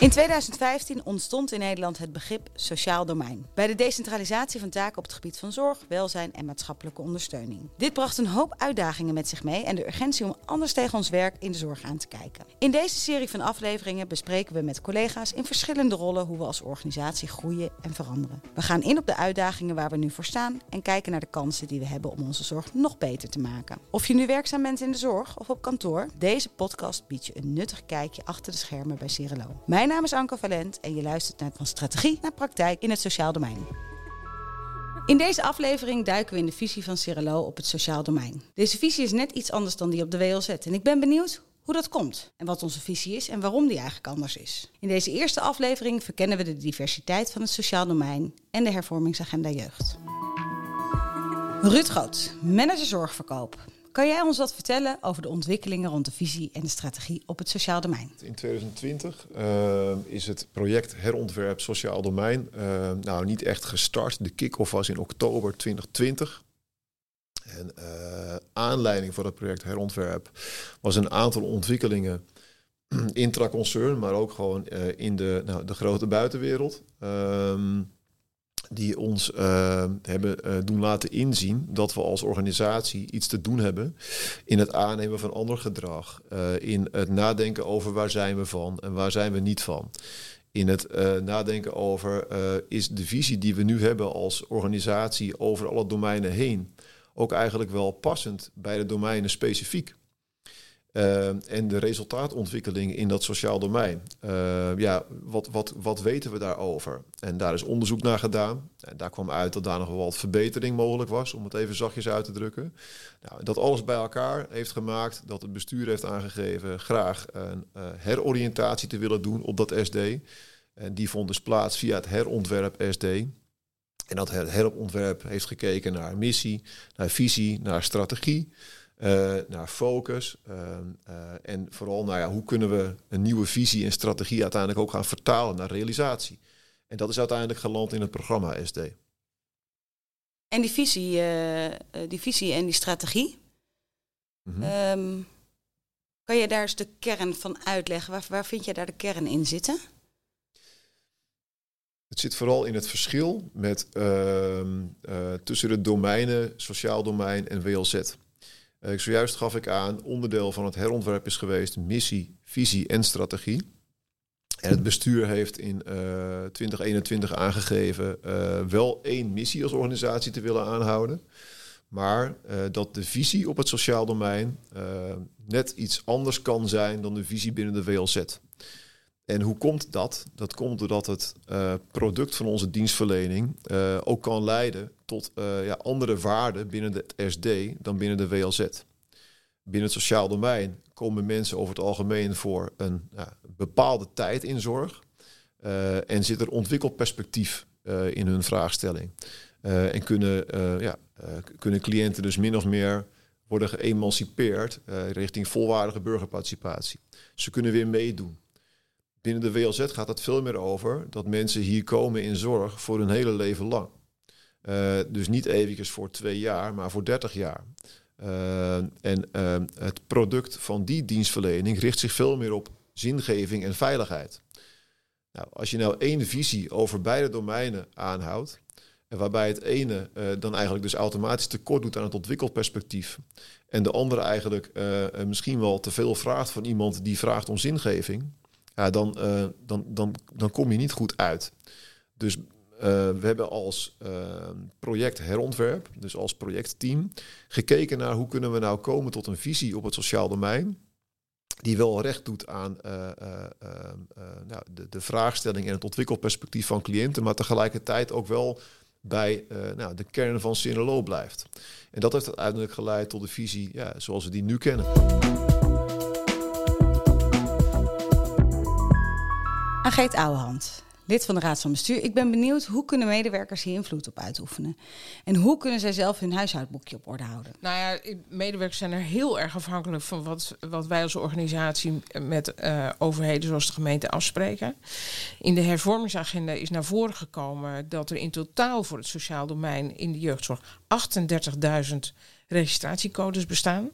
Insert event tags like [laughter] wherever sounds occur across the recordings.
In 2015 ontstond in Nederland het begrip sociaal domein. Bij de decentralisatie van taken op het gebied van zorg, welzijn en maatschappelijke ondersteuning. Dit bracht een hoop uitdagingen met zich mee en de urgentie om anders tegen ons werk in de zorg aan te kijken. In deze serie van afleveringen bespreken we met collega's in verschillende rollen hoe we als organisatie groeien en veranderen. We gaan in op de uitdagingen waar we nu voor staan en kijken naar de kansen die we hebben om onze zorg nog beter te maken. Of je nu werkzaam bent in de zorg of op kantoor, deze podcast biedt je een nuttig kijkje achter de schermen bij Cirelo. Mijn naam is Anke Valent en je luistert naar van strategie naar praktijk in het sociaal domein. In deze aflevering duiken we in de visie van Cirelo op het sociaal domein. Deze visie is net iets anders dan die op de WLZ en ik ben benieuwd hoe dat komt en wat onze visie is en waarom die eigenlijk anders is. In deze eerste aflevering verkennen we de diversiteit van het sociaal domein en de hervormingsagenda jeugd. Ruud Groot, manager zorgverkoop. Kan jij ons wat vertellen over de ontwikkelingen rond de visie en de strategie op het sociaal domein? In 2020 uh, is het project herontwerp sociaal domein uh, nou niet echt gestart. De kick-off was in oktober 2020. En uh, aanleiding voor het project herontwerp was een aantal ontwikkelingen [clears throat] intraconcern, maar ook gewoon in de, nou, de grote buitenwereld. Ehm, die ons uh, hebben uh, doen laten inzien dat we als organisatie iets te doen hebben in het aannemen van ander gedrag, uh, in het nadenken over waar zijn we van en waar zijn we niet van. In het nadenken over is de visie die we nu hebben als organisatie over alle domeinen heen ook eigenlijk wel passend bij de domeinen specifiek. Uh, en de resultaatontwikkeling in dat sociaal domein. Uh, ja, wat, wat, wat weten we daarover? En daar is onderzoek naar gedaan. En daar kwam uit dat daar nog wel wat verbetering mogelijk was, om het even zachtjes uit te drukken. Nou, dat alles bij elkaar heeft gemaakt dat het bestuur heeft aangegeven graag een uh, heroriëntatie te willen doen op dat SD. En die vond dus plaats via het herontwerp SD. En dat herontwerp heeft gekeken naar missie, naar visie, naar strategie. Uh, naar focus. Uh, uh, en vooral naar ja, hoe kunnen we een nieuwe visie en strategie uiteindelijk ook gaan vertalen naar realisatie. En dat is uiteindelijk geland in het programma SD. En die visie, die visie en die strategie. Mm -hmm. um, kan je daar eens de kern van uitleggen? Waar, waar vind je daar de kern in zitten? Het zit vooral in het verschil met, ehm, tussen de domeinen, sociaal domein en WLZ. Uh, zojuist gaf ik aan, onderdeel van het herontwerp is geweest missie, visie en strategie. En het bestuur heeft in uh, 2021 aangegeven uh, wel één missie als organisatie te willen aanhouden. Maar dat de visie op het sociaal domein net iets anders kan zijn dan de visie binnen de WLZ. En hoe komt dat? Dat komt doordat het uh, product van onze dienstverlening uh, ook kan leiden tot uh, ja, andere waarden binnen het SD dan binnen de WLZ. Binnen het sociaal domein komen mensen over het algemeen voor een bepaalde tijd in zorg. en zit er ontwikkeld perspectief in hun vraagstelling. en kunnen, ja, kunnen cliënten dus min of meer worden geëmancipeerd richting volwaardige burgerparticipatie. Ze kunnen weer meedoen. Binnen de WLZ gaat het veel meer over dat mensen hier komen in zorg voor hun hele leven lang. Uh, dus niet eventjes voor twee jaar, maar voor 30 jaar. Uh, en uh, het product van die dienstverlening richt zich veel meer op zingeving en veiligheid. Nou, als je nou één visie over beide domeinen aanhoudt, en waarbij het ene dan eigenlijk dus automatisch tekort doet aan het ontwikkelperspectief, en de andere eigenlijk misschien wel te veel vraagt van iemand die vraagt om zingeving, dan, uh, dan, dan, dan kom je niet goed uit. Dus uh, we hebben als uh, project herontwerp, dus als projectteam, gekeken naar hoe kunnen we nou komen tot een visie op het sociaal domein. Die wel recht doet aan nou, de, de vraagstelling en het ontwikkelperspectief van cliënten, maar tegelijkertijd ook wel bij nou, de kern van Sinelo blijft. En dat heeft uiteindelijk geleid tot de visie ja, zoals we die nu kennen. Ageet Ouwehand, lid van de Raad van Bestuur. Ik ben benieuwd, hoe kunnen medewerkers hier invloed op uitoefenen? En hoe kunnen zij zelf hun huishoudboekje op orde houden? Nou ja, medewerkers zijn er heel erg afhankelijk van wat, wat wij als organisatie met uh, overheden zoals de gemeente afspreken. In de hervormingsagenda is naar voren gekomen dat er in totaal voor het sociaal domein in de jeugdzorg 38.000 registratiecodes bestaan.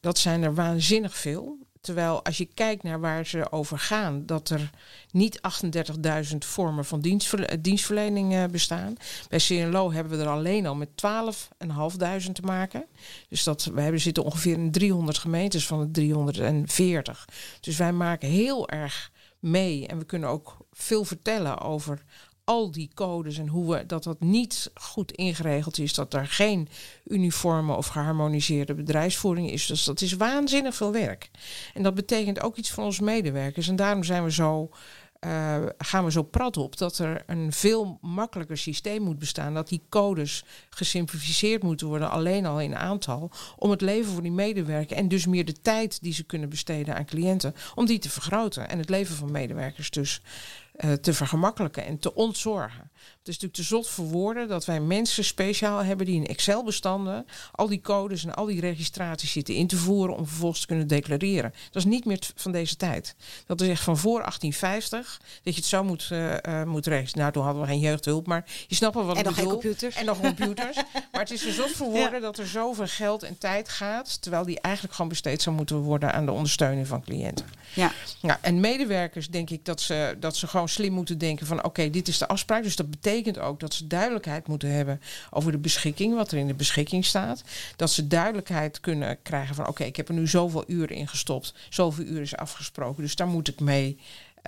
Dat zijn er waanzinnig veel Terwijl als je kijkt naar waar ze over gaan, dat er niet 38.000 vormen van dienstverlening bestaan. Bij CNLO hebben we er alleen al met 12.500 te maken. Dus dat, we hebben, zitten ongeveer in 300 gemeentes van de 340. Dus wij maken heel erg mee en we kunnen ook veel vertellen over al die codes en hoe we dat dat niet goed ingeregeld is, dat er geen uniforme of geharmoniseerde bedrijfsvoering is. Dus dat is waanzinnig veel werk. En dat betekent ook iets voor onze medewerkers. En daarom zijn we zo uh, gaan we zo prat op dat er een veel makkelijker systeem moet bestaan. Dat die codes gesimplificeerd moeten worden, alleen al in aantal. Om het leven voor die medewerkers en dus meer de tijd die ze kunnen besteden aan cliënten, om die te vergroten. En het leven van medewerkers dus uh, te vergemakkelijken en te ontzorgen. Het is natuurlijk te zot voor woorden dat wij mensen speciaal hebben die in Excel-bestanden al die codes en al die registraties zitten in te voeren om vervolgens te kunnen declareren. Dat is niet meer van deze tijd. Dat is echt van voor 1850 dat je het zo moet, uh, uh, moet registreren. Nou, toen hadden we geen jeugdhulp, maar je snapt wel wat en ik nog bedoel. Geen computers. En nog computers. [laughs] maar het is te zot voor woorden dat er zoveel geld en tijd gaat, terwijl die eigenlijk gewoon besteed zou moeten worden aan de ondersteuning van cliënten. Ja. ja en medewerkers denk ik dat ze, dat ze gewoon slim moeten denken van oké, dit is de afspraak. Dus dat betekent ook dat ze duidelijkheid moeten hebben over de beschikking, wat er in de beschikking staat. Dat ze duidelijkheid kunnen krijgen van oké, ik heb er nu zoveel uren in gestopt, zoveel uren is afgesproken, dus daar moet ik mee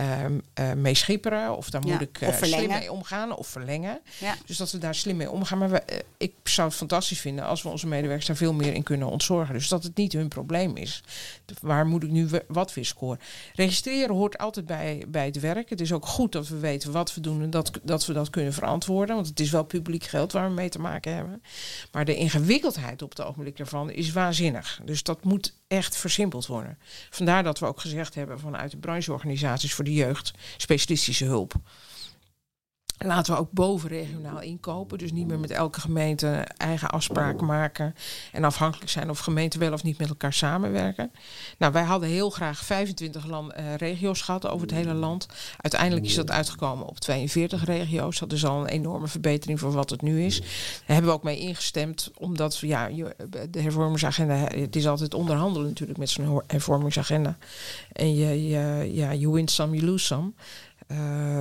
um, uh, mee schipperen. Of daar moet ik uh, slim mee omgaan of verlengen. Ja. Dus dat we daar slim mee omgaan. Maar we, uh, ik zou het fantastisch vinden als we onze medewerkers daar veel meer in kunnen ontzorgen. Dus dat het niet hun probleem is. Waar moet ik nu wat weer scoren? Registreren hoort altijd bij, bij het werk. Het is ook goed dat we weten wat we doen en dat, dat we dat kunnen verantwoorden. Want het is wel publiek geld waar we mee te maken hebben. Maar de ingewikkeldheid op het ogenblik daarvan is waanzinnig. Dus dat moet echt versimpeld worden. Vandaar dat we ook gezegd hebben vanuit de brancheorganisaties voor jeugd, specialistische hulp. Laten we ook bovenregionaal inkopen. Dus niet meer met elke gemeente eigen afspraken maken. En afhankelijk zijn of gemeenten wel of niet met elkaar samenwerken. Nou, wij hadden heel graag 25 land, uh, regio's gehad over het hele land. Uiteindelijk is dat uitgekomen op 42 regio's. Dat is al een enorme verbetering voor wat het nu is. Daar hebben we ook mee ingestemd. Omdat ja, de hervormingsagenda. Het is altijd onderhandelen natuurlijk met zo'n hervormingsagenda. En je, je, ja, you win some, you lose some. Uh,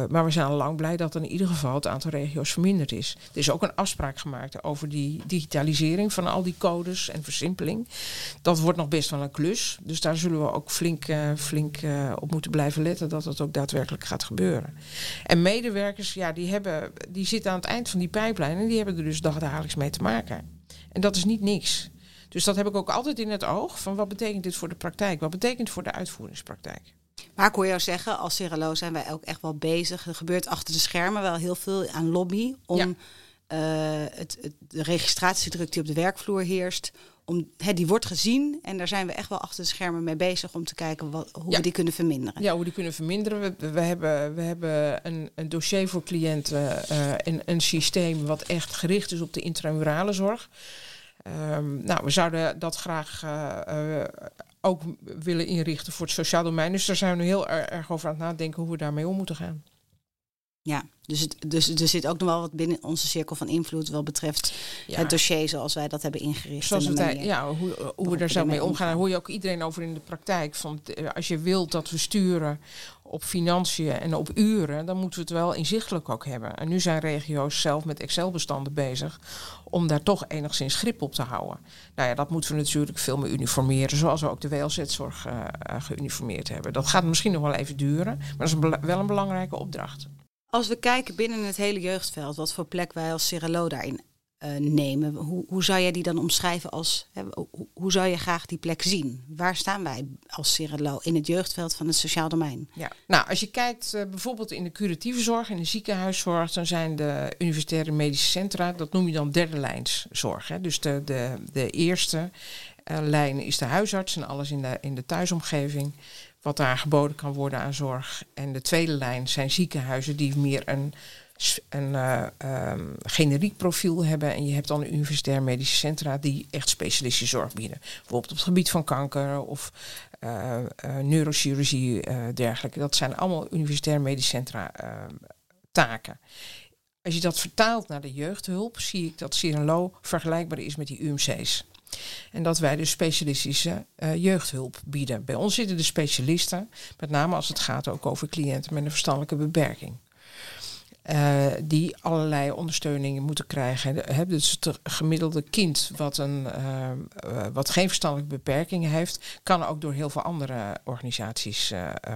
maar we zijn al lang blij dat in ieder geval het aantal regio's verminderd is. Er is ook een afspraak gemaakt over die digitalisering van al die codes en versimpeling. Dat wordt nog best wel een klus. Dus daar zullen we ook flink, uh, flink uh, op moeten blijven letten dat dat ook daadwerkelijk gaat gebeuren. En medewerkers, ja, die, hebben, die zitten aan het eind van die pijplijn en die hebben er dus dagdagelijks mee te maken. En dat is niet niks. Dus dat heb ik ook altijd in het oog. Van wat betekent dit voor de praktijk? Wat betekent het voor de uitvoeringspraktijk? Maar ik hoor jou zeggen, als Cirelo zijn wij ook echt wel bezig. Er gebeurt achter de schermen wel heel veel aan lobby om ja. uh, het, het, de registratiedruk die op de werkvloer heerst. Om, he, die wordt gezien en daar zijn we echt wel achter de schermen mee bezig om te kijken wat, hoe ja. we die kunnen verminderen. Ja, hoe die kunnen verminderen. We, we hebben, we hebben een, een dossier voor cliënten uh, en een systeem wat echt gericht is op de intramurale zorg. Um, nou, we zouden dat graag uh, ook willen inrichten voor het sociaal domein. Dus daar zijn we nu heel erg over aan het nadenken hoe we daarmee om moeten gaan. Ja, dus, het, dus er zit ook nog wel wat binnen onze cirkel van invloed wat betreft ja. het dossier zoals wij dat hebben ingericht. Zoals ja, hoe, hoe we daar zo mee omgaan. Daar hoor je ook iedereen over in de praktijk. Van, als je wilt dat we sturen op financiën en op uren, dan moeten we het wel inzichtelijk ook hebben. En nu zijn regio's zelf met Excel-bestanden bezig om daar toch enigszins grip op te houden. Nou ja, dat moeten we natuurlijk veel meer uniformeren, zoals we ook de WLZ-zorg uh, geuniformeerd hebben. Dat gaat misschien nog wel even duren, maar dat is een wel een belangrijke opdracht. Als we kijken binnen het hele jeugdveld, wat voor plek wij als Cirelo daarin uh, nemen, hoe, hoe zou jij die dan omschrijven als, hè, hoe, zou je graag die plek zien? Waar staan wij als Cirelo in het jeugdveld van het sociaal domein? Ja, nou als je kijkt uh, bijvoorbeeld in de curatieve zorg, in de ziekenhuiszorg, dan zijn de universitaire medische centra, dat noem je dan derde lijnszorg. Hè? Dus de, de, de eerste uh, lijn is de huisarts en alles in de, in de thuisomgeving wat daar geboden kan worden aan zorg. En de tweede lijn zijn ziekenhuizen die meer een, een uh, um, generiek profiel hebben. En je hebt dan universitair medische centra die echt specialistische zorg bieden. Bijvoorbeeld op het gebied van kanker of uh, uh, neurochirurgie, dergelijke. Dat zijn allemaal universitair medische centra ehm, taken. Als je dat vertaalt naar de jeugdhulp, zie ik dat Cirenlo vergelijkbaar is met die UMC's. En dat wij dus specialistische uh, jeugdhulp bieden. Bij ons zitten de specialisten, met name als het gaat ook over cliënten met een verstandelijke beperking. Uh, die allerlei ondersteuningen moeten krijgen. Dus het gemiddelde kind wat, een, uh, wat geen verstandelijke beperkingen heeft, kan ook door heel veel andere organisaties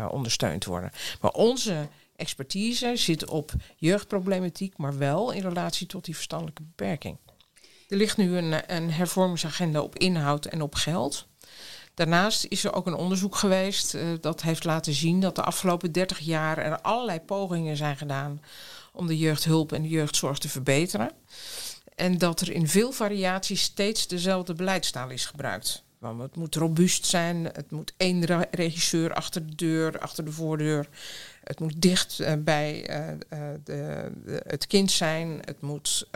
ondersteund worden. Maar onze expertise zit op jeugdproblematiek, maar wel in relatie tot die verstandelijke beperking. Er ligt nu een, een hervormingsagenda op inhoud en op geld. Daarnaast is er ook een onderzoek geweest uh, dat heeft laten zien dat de afgelopen 30 jaar er allerlei pogingen zijn gedaan om de jeugdhulp en de jeugdzorg te verbeteren. En dat er in veel variaties steeds dezelfde beleidstaal is gebruikt. Want het moet robuust zijn, het moet één regisseur achter de deur, achter de voordeur. Het moet dicht uh, bij uh, de, de, het kind zijn. Het moet.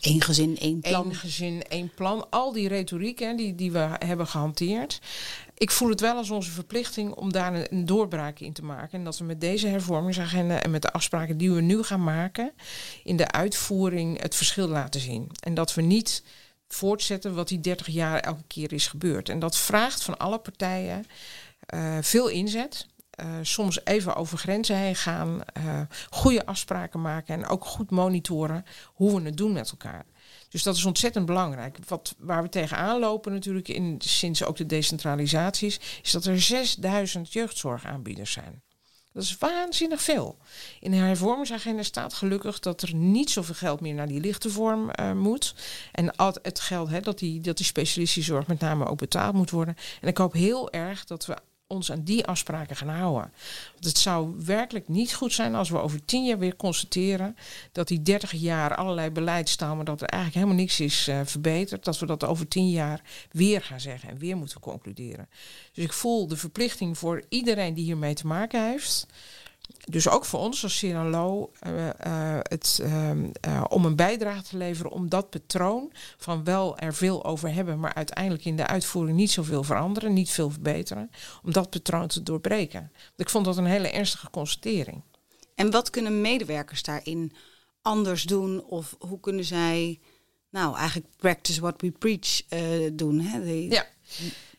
Eén gezin, één plan. Eén gezin, één plan. Al die retoriek hè, die, die we hebben gehanteerd. Ik voel het wel als onze verplichting om daar een, een doorbraak in te maken. En dat we met deze hervormingsagenda en met de afspraken die we nu gaan maken. in de uitvoering het verschil laten zien. En dat we niet voortzetten wat die 30 jaar elke keer is gebeurd. En dat vraagt van alle partijen uh, veel inzet. Uh, soms even over grenzen heen gaan, uh, goede afspraken maken en ook goed monitoren hoe we het doen met elkaar. Dus dat is ontzettend belangrijk. Wat, waar we tegenaan lopen natuurlijk in, sinds ook de decentralisaties, is dat er 6000 jeugdzorgaanbieders zijn. Dat is waanzinnig veel. In de hervormingsagenda staat gelukkig dat er niet zoveel geld meer naar die lichte vorm uh, moet. En al het geld dat, die, dat die specialistische zorg met name ook betaald moet worden. En ik hoop heel erg dat we ons aan die afspraken gaan houden. Want het zou werkelijk niet goed zijn als we over tien jaar weer constateren dat die 30 jaar allerlei beleid staan, maar dat er eigenlijk helemaal niks is uh, verbeterd. Dat we dat over tien jaar weer gaan zeggen en weer moeten concluderen. Dus ik voel de verplichting voor iedereen die hiermee te maken heeft dus ook voor ons als Ciralo uh, uh, het, uh, om een bijdrage te leveren om dat patroon van wel er veel over hebben, maar uiteindelijk in de uitvoering niet zoveel veranderen, niet veel verbeteren, om dat patroon te doorbreken. Want ik vond dat een hele ernstige constatering. En wat kunnen medewerkers daarin anders doen? Of hoe kunnen zij, nou eigenlijk practice what we preach doen? Hè? Ja.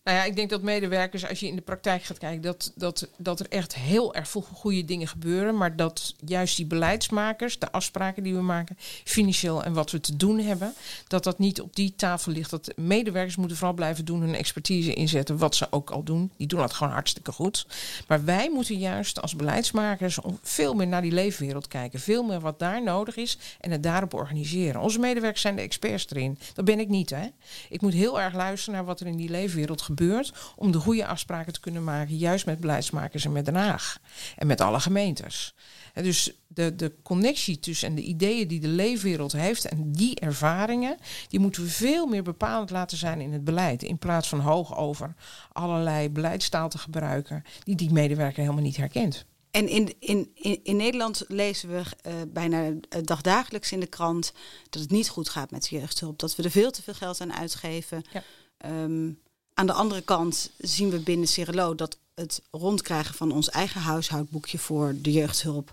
Nou ja, ik denk dat medewerkers, als je in de praktijk gaat kijken, dat, dat, dat er echt heel erg veel goede dingen gebeuren. Maar dat juist die beleidsmakers, de afspraken die we maken, financieel en wat we te doen hebben, dat dat niet op die tafel ligt. Dat medewerkers moeten vooral blijven doen, hun expertise inzetten, wat ze ook al doen. Die doen dat gewoon hartstikke goed. Maar wij moeten juist als beleidsmakers veel meer naar die leefwereld kijken. Veel meer wat daar nodig is en het daarop organiseren. Onze medewerkers zijn de experts erin. Dat ben ik niet, hè. Ik moet heel erg luisteren naar wat er in die leefwereld gebeurt gebeurt om de goede afspraken te kunnen maken, juist met beleidsmakers en met Den Haag en met alle gemeentes. En dus de, de connectie tussen en de ideeën die de leefwereld heeft en die ervaringen, die moeten we veel meer bepalend laten zijn in het beleid. In plaats van hoog over allerlei beleidstaal te gebruiken die die medewerker helemaal niet herkent. En in, in, in, in Nederland lezen we uh, bijna dagdagelijks in de krant dat het niet goed gaat met jeugdhulp. Dat we er veel te veel geld aan uitgeven. Ja. Um, aan de andere kant zien we binnen Cirelo dat het rondkrijgen van ons eigen huishoudboekje voor de jeugdhulp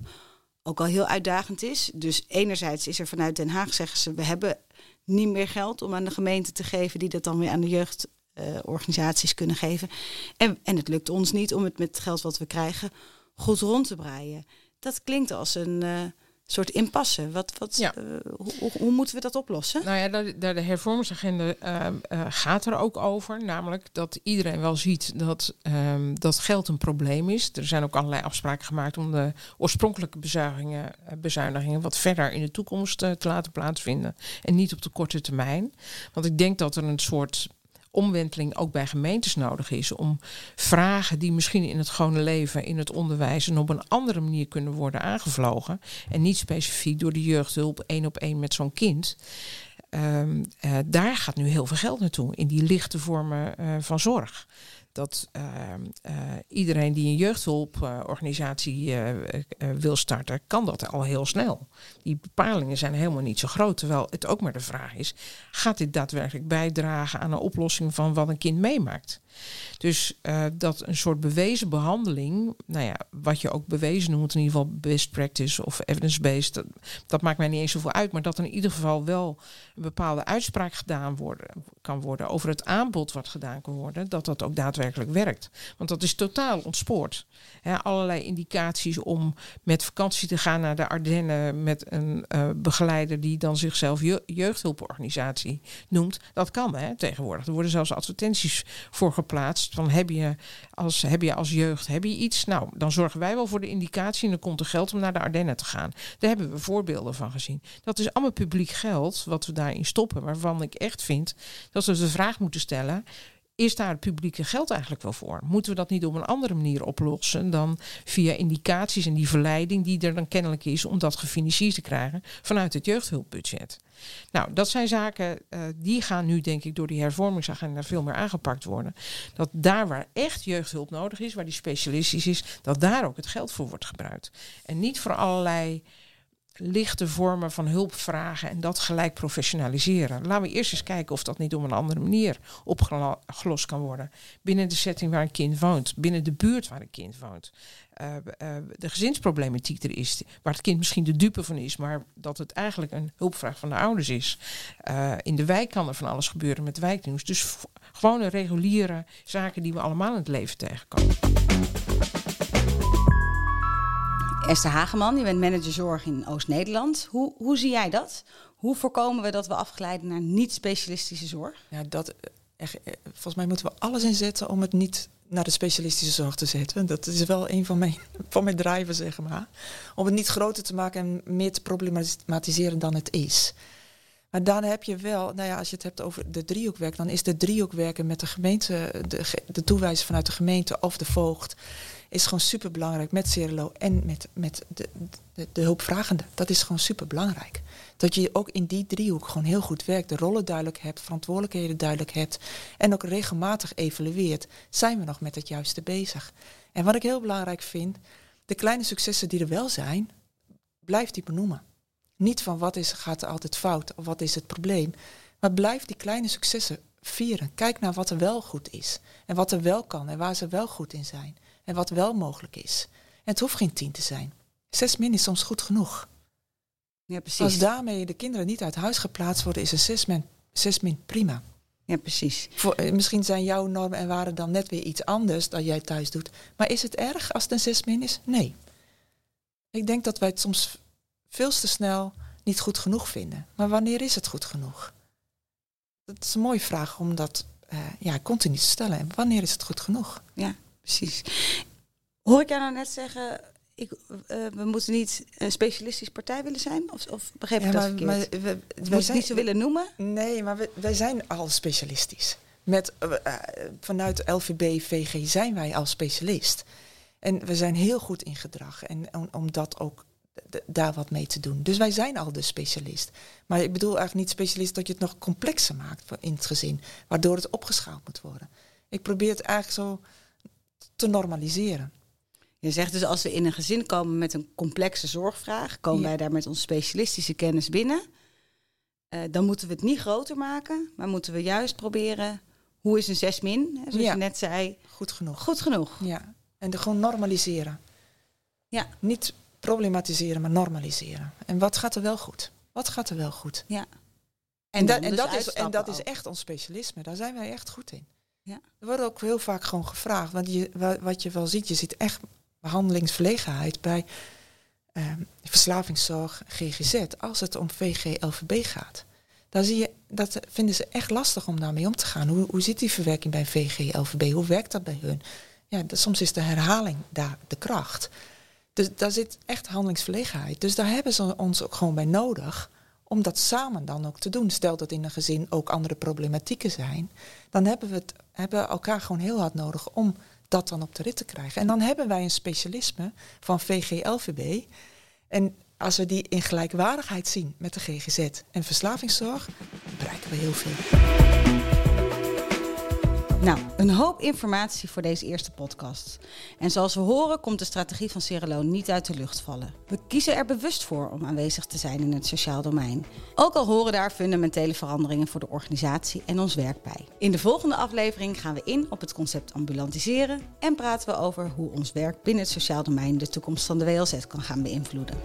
ook al heel uitdagend is. Dus enerzijds is er vanuit Den Haag, zeggen ze, we hebben niet meer geld om aan de gemeente te geven, die dat dan weer aan de jeugdorganisaties kunnen geven. En, en het lukt ons niet om het met het geld wat we krijgen goed rond te breien. Dat klinkt als een. Uh, soort impasse. Wat, wat, ja. uh, hoe, hoe, moeten we dat oplossen? Nou ja, daar, de hervormingsagenda uh, uh, gaat er ook over. Namelijk dat iedereen wel ziet dat, um, dat geld een probleem is. Er zijn ook allerlei afspraken gemaakt om de oorspronkelijke bezuinigingen, bezuinigingen wat verder in de toekomst te laten plaatsvinden. En niet op de korte termijn. Want ik denk dat er een soort omwenteling ook bij gemeentes nodig is. Om vragen die misschien in het gewone leven, in het onderwijs en op een andere manier kunnen worden aangevlogen. En niet specifiek door de jeugdhulp één op één met zo'n kind. Um, uh, daar gaat nu heel veel geld naartoe, in die lichte vormen uh, van zorg. Dat iedereen die een jeugdhulporganisatie wil starten, kan dat al heel snel. Die bepalingen zijn helemaal niet zo groot. Terwijl het ook maar de vraag is: gaat dit daadwerkelijk bijdragen aan een oplossing van wat een kind meemaakt? Dus dat een soort bewezen behandeling, nou ja, wat je ook bewezen noemt, in ieder geval best practice of evidence-based, dat, dat, maakt mij niet eens zoveel uit, maar dat in ieder geval wel een bepaalde uitspraak gedaan worden, kan worden over het aanbod wat gedaan kan worden, dat dat ook daadwerkelijk werkt. Want dat is totaal ontspoord. Allerlei indicaties om met vakantie te gaan naar de Ardennen met een uh, begeleider die dan zichzelf je jeugdhulporganisatie noemt, dat kan hè, tegenwoordig. Er worden zelfs advertenties voor geplaatst van heb je als, heb je als jeugd heb je iets? Nou, dan zorgen wij wel voor de indicatie en dan komt er geld om naar de Ardennen te gaan. Daar hebben we voorbeelden van gezien. Dat is allemaal publiek geld wat we daarin stoppen, waarvan ik echt vind dat we de vraag moeten stellen is daar het publieke geld eigenlijk wel voor? Moeten we dat niet op een andere manier oplossen dan via indicaties en die verleiding die er dan kennelijk is om dat gefinancierd te krijgen vanuit het jeugdhulpbudget? Nou, dat zijn zaken uh, die gaan nu denk ik door die hervormingsagenda veel meer aangepakt worden. Dat daar waar echt jeugdhulp nodig is, waar die specialistisch is, dat daar ook het geld voor wordt gebruikt. En niet voor allerlei lichte vormen van hulp vragen en dat gelijk professionaliseren. Laten we eerst eens kijken of dat niet op een andere manier opgelost kan worden. Binnen de setting waar een kind woont, binnen de buurt waar een kind woont. Uh, uh, de gezinsproblematiek er is, waar het kind misschien de dupe van is, maar dat het eigenlijk een hulpvraag van de ouders is. Uh, in de wijk kan er van alles gebeuren met wijknieuws. Dus gewone reguliere zaken die we allemaal in het leven tegenkomen. Esther Hageman, je bent manager zorg in Oost-Nederland. Hoe, hoe zie jij dat? Hoe voorkomen we dat we afgeleiden naar niet-specialistische zorg? Ja, dat, eh, eh, volgens mij moeten we alles inzetten om het niet naar de specialistische zorg te zetten. Dat is wel een van mijn, [laughs] van mijn drijven, zeg maar. Om het niet groter te maken en meer te problematiseren dan het is. Maar dan heb je wel, nou ja, als je het hebt over de driehoekwerk, dan is de driehoekwerken met de gemeente, de, de toewijzing vanuit de gemeente of de voogd is gewoon super belangrijk met Cerelo en met, met de, de, de hulpvragende. Dat is gewoon super belangrijk. Dat je ook in die driehoek gewoon heel goed werkt, de rollen duidelijk hebt, verantwoordelijkheden duidelijk hebt en ook regelmatig evalueert. Zijn we nog met het juiste bezig? En wat ik heel belangrijk vind, de kleine successen die er wel zijn, blijf die benoemen. Niet van wat is, gaat er altijd fout of wat is het probleem, maar blijf die kleine successen vieren. Kijk naar wat er wel goed is en wat er wel kan en waar ze wel goed in zijn en wat wel mogelijk is. En het hoeft geen tien te zijn. Zes min is soms goed genoeg. Ja, precies. Als daarmee de kinderen niet uit huis geplaatst worden, is een zes min, zes min prima. Ja, precies. Voor, eh, misschien zijn jouw normen en waarden dan net weer iets anders dan jij thuis doet. Maar is het erg als het een zes min is? Nee. Ik denk dat wij het soms veel te snel niet goed genoeg vinden. Maar wanneer is het goed genoeg? Dat is een mooie vraag om dat uh, ja, continu te stellen. En wanneer is het goed genoeg? Ja, precies. Hoor ik jou nou net zeggen, ik, uh, we moeten niet een specialistisch partij willen zijn? Of, of begreep ik ja, dat maar, verkeerd? Maar, we, we, we zijn, niet zo willen noemen? Nee, maar we, wij zijn al specialistisch. Met, uh, vanuit LVB, VG zijn wij al specialist. En we zijn heel goed in gedrag. En om, om dat ook daar wat mee te doen. Dus wij zijn al de specialist. Maar ik bedoel eigenlijk niet specialist dat je het nog complexer maakt in het gezin, waardoor het opgeschaald moet worden. Ik probeer het eigenlijk zo te normaliseren. Je zegt dus als we in een gezin komen met een complexe zorgvraag, komen wij daar met onze specialistische kennis binnen. Uh, dan moeten we het niet groter maken, maar moeten we juist proberen hoe is een 6 min, zoals je net zei. Goed genoeg. Goed genoeg. Ja, en de gewoon normaliseren. Ja. Niet problematiseren, maar normaliseren. En wat gaat er wel goed? Wat gaat er wel goed? Ja. En, en, en dat, is, en dat is echt ons specialisme. Daar zijn wij echt goed in. Ja. Er wordt ook heel vaak gewoon gevraagd. Want je, wat je wel ziet, je ziet echt behandelingsverlegenheid bij uh, verslavingszorg, GGZ, als het om VG-LVB gaat. Dan zie je, dat vinden ze echt lastig om daarmee om te gaan. Hoe, hoe zit die verwerking bij VG-LVB? Hoe werkt dat bij hun? Ja, soms is de herhaling daar de kracht. Dus daar zit echt handelingsverlegenheid. Dus daar hebben ze ons ook gewoon bij nodig om dat samen dan ook te doen. Stel dat in een gezin ook andere problematieken zijn, dan hebben we het, hebben elkaar gewoon heel hard nodig om dat dan op de rit te krijgen. En dan hebben wij een specialisme van VGLVB. En als we die in gelijkwaardigheid zien met de GGZ en verslavingszorg, bereiken we heel veel. Nou, een hoop informatie voor deze eerste podcast. En zoals we horen komt de strategie van Cirelo niet uit de lucht vallen. We kiezen er bewust voor om aanwezig te zijn in het sociaal domein. Ook al horen daar fundamentele veranderingen voor de organisatie en ons werk bij. In de volgende aflevering gaan we in op het concept ambulantiseren en praten we over hoe ons werk binnen het sociaal domein de toekomst van de WLZ kan gaan beïnvloeden.